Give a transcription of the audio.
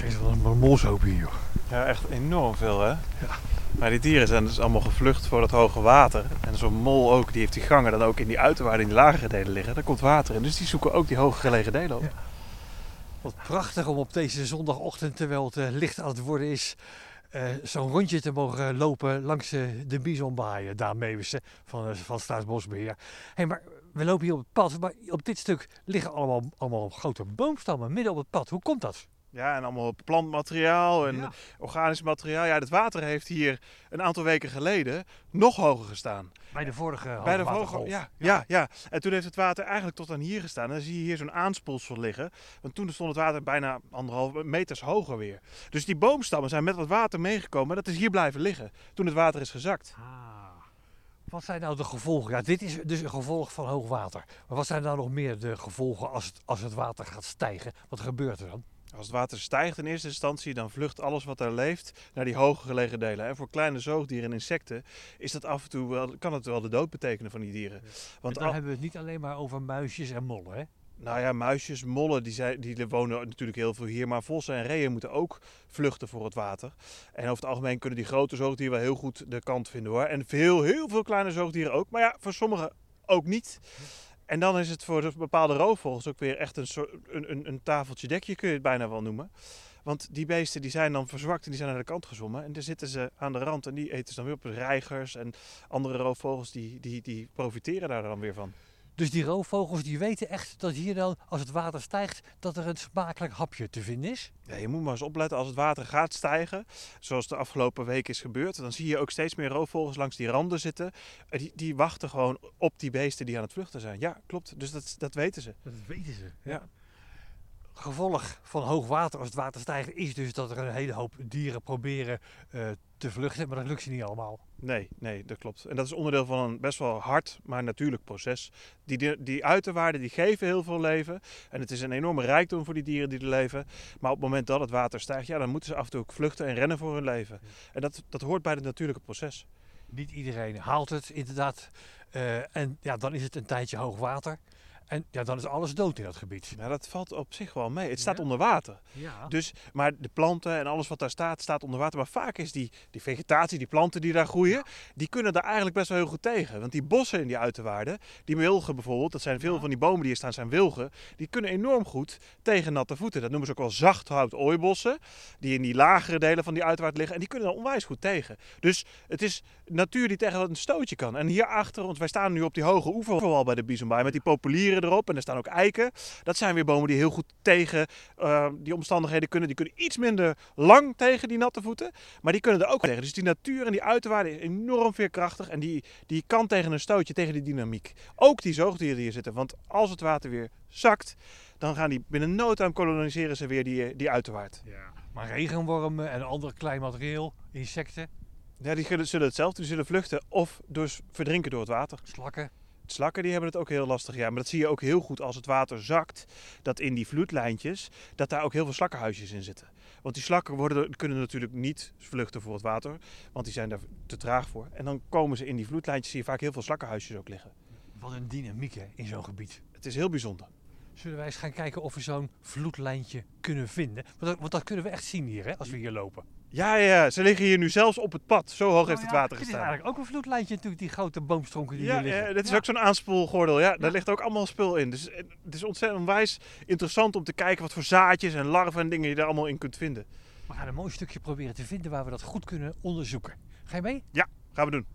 Kijk, wat een molshoop hier, joh. Ja, echt enorm veel, hè? Ja. Maar die dieren zijn dus allemaal gevlucht voor dat hoge water. En zo'n mol ook, die heeft die gangen dan ook in die uiterwaarden, in die lagere delen liggen. Daar komt water in. Dus die zoeken ook die hoge gelegen delen op. Ja. Wat prachtig om op deze zondagochtend, terwijl het eh, licht aan het worden is, eh, zo'n rondje te mogen lopen langs eh, de Bisonbaaien, Daan Meeuwissen van, eh, van Staatsbosbeheer. Hey, maar we lopen hier op het pad, maar op dit stuk liggen allemaal, allemaal grote boomstammen midden op het pad. Hoe komt dat? Ja, en allemaal plantmateriaal en Ja. organisch materiaal. Ja, het water heeft hier een aantal weken geleden nog hoger gestaan. Bij de vorige Bij de vorige, ja, ja. Ja, En toen heeft het water eigenlijk tot aan hier gestaan. En dan zie je hier zo'n aanspoelsel liggen. Want toen stond het water bijna anderhalve meters hoger weer. Dus die boomstammen zijn met het water meegekomen. Dat is hier blijven liggen toen het water is gezakt. Ah. Wat zijn nou de gevolgen? Ja, dit is dus een gevolg van hoogwater. Maar wat zijn nou nog meer de gevolgen als het, als het water gaat stijgen? Wat gebeurt er dan? Als het water stijgt in eerste instantie, dan vlucht alles wat er leeft naar die hoger gelegen delen. En voor kleine zoogdieren en insecten is dat af en toe wel, kan het wel de dood betekenen van die dieren. Want Want dan al- hebben we het niet alleen maar over muisjes en mollen, hè? Nou ja, muisjes, mollen, die, zijn, die wonen natuurlijk heel veel hier. Maar vossen en reeën moeten ook vluchten voor het water. En over het algemeen kunnen die grote zoogdieren wel heel goed de kant vinden hoor. En veel, heel veel kleine zoogdieren ook. Maar ja, voor sommigen ook niet. En dan is het voor de bepaalde roofvogels ook weer echt een, soort, een, een, een tafeltje dekje, kun je het bijna wel noemen. Want die beesten die zijn dan verzwakt en die zijn naar de kant gezwommen. En dan zitten ze aan de rand en die eten ze dan weer op. Reigers en andere roofvogels die, die, die profiteren daar dan weer van. Dus die roofvogels die weten echt dat hier dan, als het water stijgt, dat er een smakelijk hapje te vinden is. Ja, je moet maar eens opletten als het water gaat stijgen, zoals de afgelopen week is gebeurd. Dan zie je ook steeds meer roofvogels langs die randen zitten. Eh, Die, die wachten gewoon op die beesten die aan het vluchten zijn. Ja, klopt. Dus dat, dat weten ze. Dat weten ze. Ja. Gevolg van hoog water als het water stijgt is dus dat er een hele hoop dieren proberen eh, te vluchten, maar dat lukt ze niet allemaal. Nee, nee, dat klopt. En dat is onderdeel van een best wel hard, maar natuurlijk proces. Die, die, die uiterwaarden die geven heel veel leven. En het is een enorme rijkdom voor die dieren die er leven. Maar op het moment dat het water stijgt, ja, dan moeten ze af en toe ook vluchten en rennen voor hun leven. En dat, dat hoort bij het natuurlijke proces. Niet iedereen haalt het inderdaad. Eh, en ja, dan is het een tijdje hoog water. En ja, dan is alles dood in dat gebied. Nou, dat valt op zich wel mee. Het staat Ja? onder water. Ja. Dus, maar de planten en alles wat daar staat, staat onder water. Maar vaak is die, die vegetatie, die planten die daar groeien, die kunnen daar eigenlijk best wel heel goed tegen. Want die bossen in die uiterwaarden, die wilgen bijvoorbeeld, dat zijn veel Ja. van die bomen die hier staan, zijn wilgen. Die kunnen enorm goed tegen natte voeten. Dat noemen ze ook wel zachthout ooibossen, die in die lagere delen van die uitwaard liggen. En die kunnen daar onwijs goed tegen. Dus het is natuur die tegen wat een stootje kan. En hierachter, want wij staan nu op die hoge oeverwal bij de Bisonbaai met die populieren erop. En er staan ook eiken. Dat zijn weer bomen die heel goed tegen eh, die omstandigheden kunnen. Die kunnen iets minder lang tegen die natte voeten. Maar die kunnen er ook tegen. Dus die natuur en die uiterwaarde is enorm veerkrachtig. En die, die kan tegen een stootje, tegen die dynamiek. Ook die zoogdieren die hier zitten. Want als het water weer zakt, dan gaan die binnen no time koloniseren ze weer die, die uiterwaard. ja. Maar regenwormen en ander klein materieel, insecten, Ja, die zullen zullen hetzelfde. Die zullen vluchten of dus verdrinken door het water. slakken. Slakken die hebben het ook heel lastig. Ja, maar dat zie je ook heel goed als het water zakt. Dat in die vloedlijntjes, dat daar ook heel veel slakkenhuisjes in zitten. Want die slakken worden, kunnen natuurlijk niet vluchten voor het water. Want die zijn daar te traag voor. En dan komen ze in die vloedlijntjes, zie je vaak heel veel slakkenhuisjes ook liggen. Wat een dynamiek hè, in zo'n gebied. Het is heel bijzonder. Zullen wij eens gaan kijken of we zo'n vloedlijntje kunnen vinden? Want dat, want dat kunnen we echt zien hier, hè, als we hier lopen. Ja, ja, ja, ze liggen hier nu zelfs op het pad. Zo hoog heeft het water Het is gestaan. eigenlijk ook een vloedlijntje natuurlijk, die grote boomstronken die Ja, hier liggen. ja, dit is Ja. ook zo'n aanspoelgordel. Ja, daar Ja. ligt ook allemaal spul in. Dus eh, het is ontzettend onwijs interessant om te kijken wat voor zaadjes en larven en dingen je daar allemaal in kunt vinden. We gaan een mooi stukje proberen te vinden waar we dat goed kunnen onderzoeken. Ga je mee? Gaan we doen.